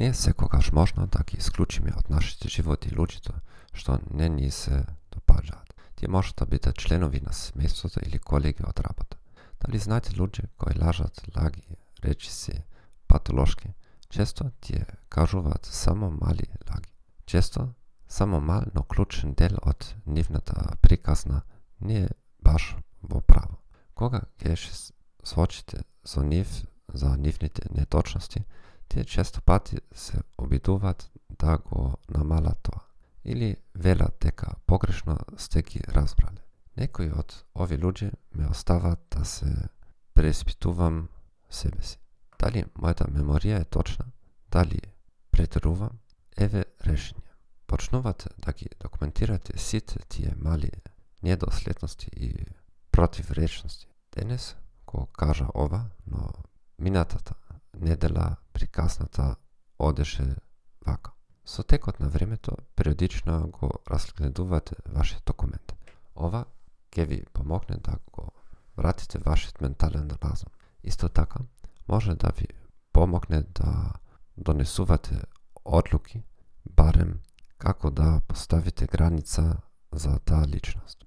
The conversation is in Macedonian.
Не е секогаш можно да ги исклучиме од нашите животи луѓето што не ни се допаѓаат. Тие може да бидат членови на семејството или колеги од работа. Дали знаете луѓе кои лажат, лаги, речиси, патолошки, често тие кажуваат само мали лаги. Често само мал, но клучен дел од нивната приказна не е баш во право. Кога ќе се соочите со нив за нивните неточности, тие често пати се обидуваат да го намалат тоа или велат дека погрешно сте ги разбрале. Некои од ови луѓе ме оставаат да се преиспитувам себе си. Дали мојата меморија е точна? Дали претерувам? Еве решение. Почнувате да ги документирате сите тие мали недоследности и противречности. Денес го кажа ова, но минатата недела приказната одеше вака. Со текот на времето, периодично го разгледувате вашиот документ. Ова ќе ви помогне да го вратите вашиот ментален разум. Исто така, може да ви помогне да донесувате одлуки, барем како да поставите граница за таа личност.